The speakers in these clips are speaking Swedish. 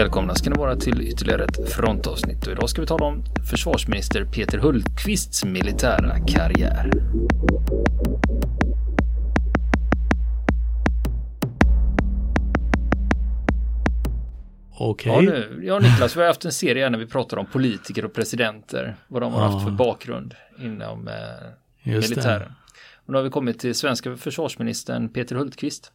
välkomna ska ni vara till ytterligare ett frontavsnitt och idag ska vi tala om försvarsminister Peter Hultqvists militära karriär. Okej. Ja, nu, Niklas, vi har haft en serie när vi pratar om politiker och presidenter, vad de har haft för bakgrund inom eh, militären. det. Och nu har vi kommit till svenska försvarsministern Peter Hultqvist.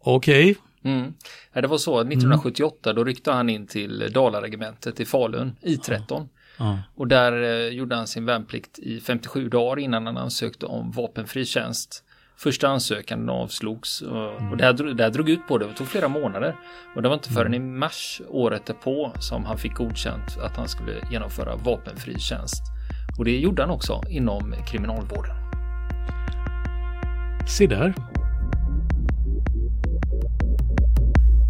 Okej. Mm. Ja, det var så, 1978 då ryckte han in till Dalaregementet i Falun, I13. Ja. Och där eh, gjorde han sin värnplikt i 57 dagar innan han ansökte om vapenfri tjänst. Första ansökan avslogs och, och det, här, det här drog ut på det, det tog flera månader. Och det var inte förrän i mars året därpå som han fick godkänt att han skulle genomföra vapenfri tjänst. Och det gjorde han också inom kriminalvården. Se där.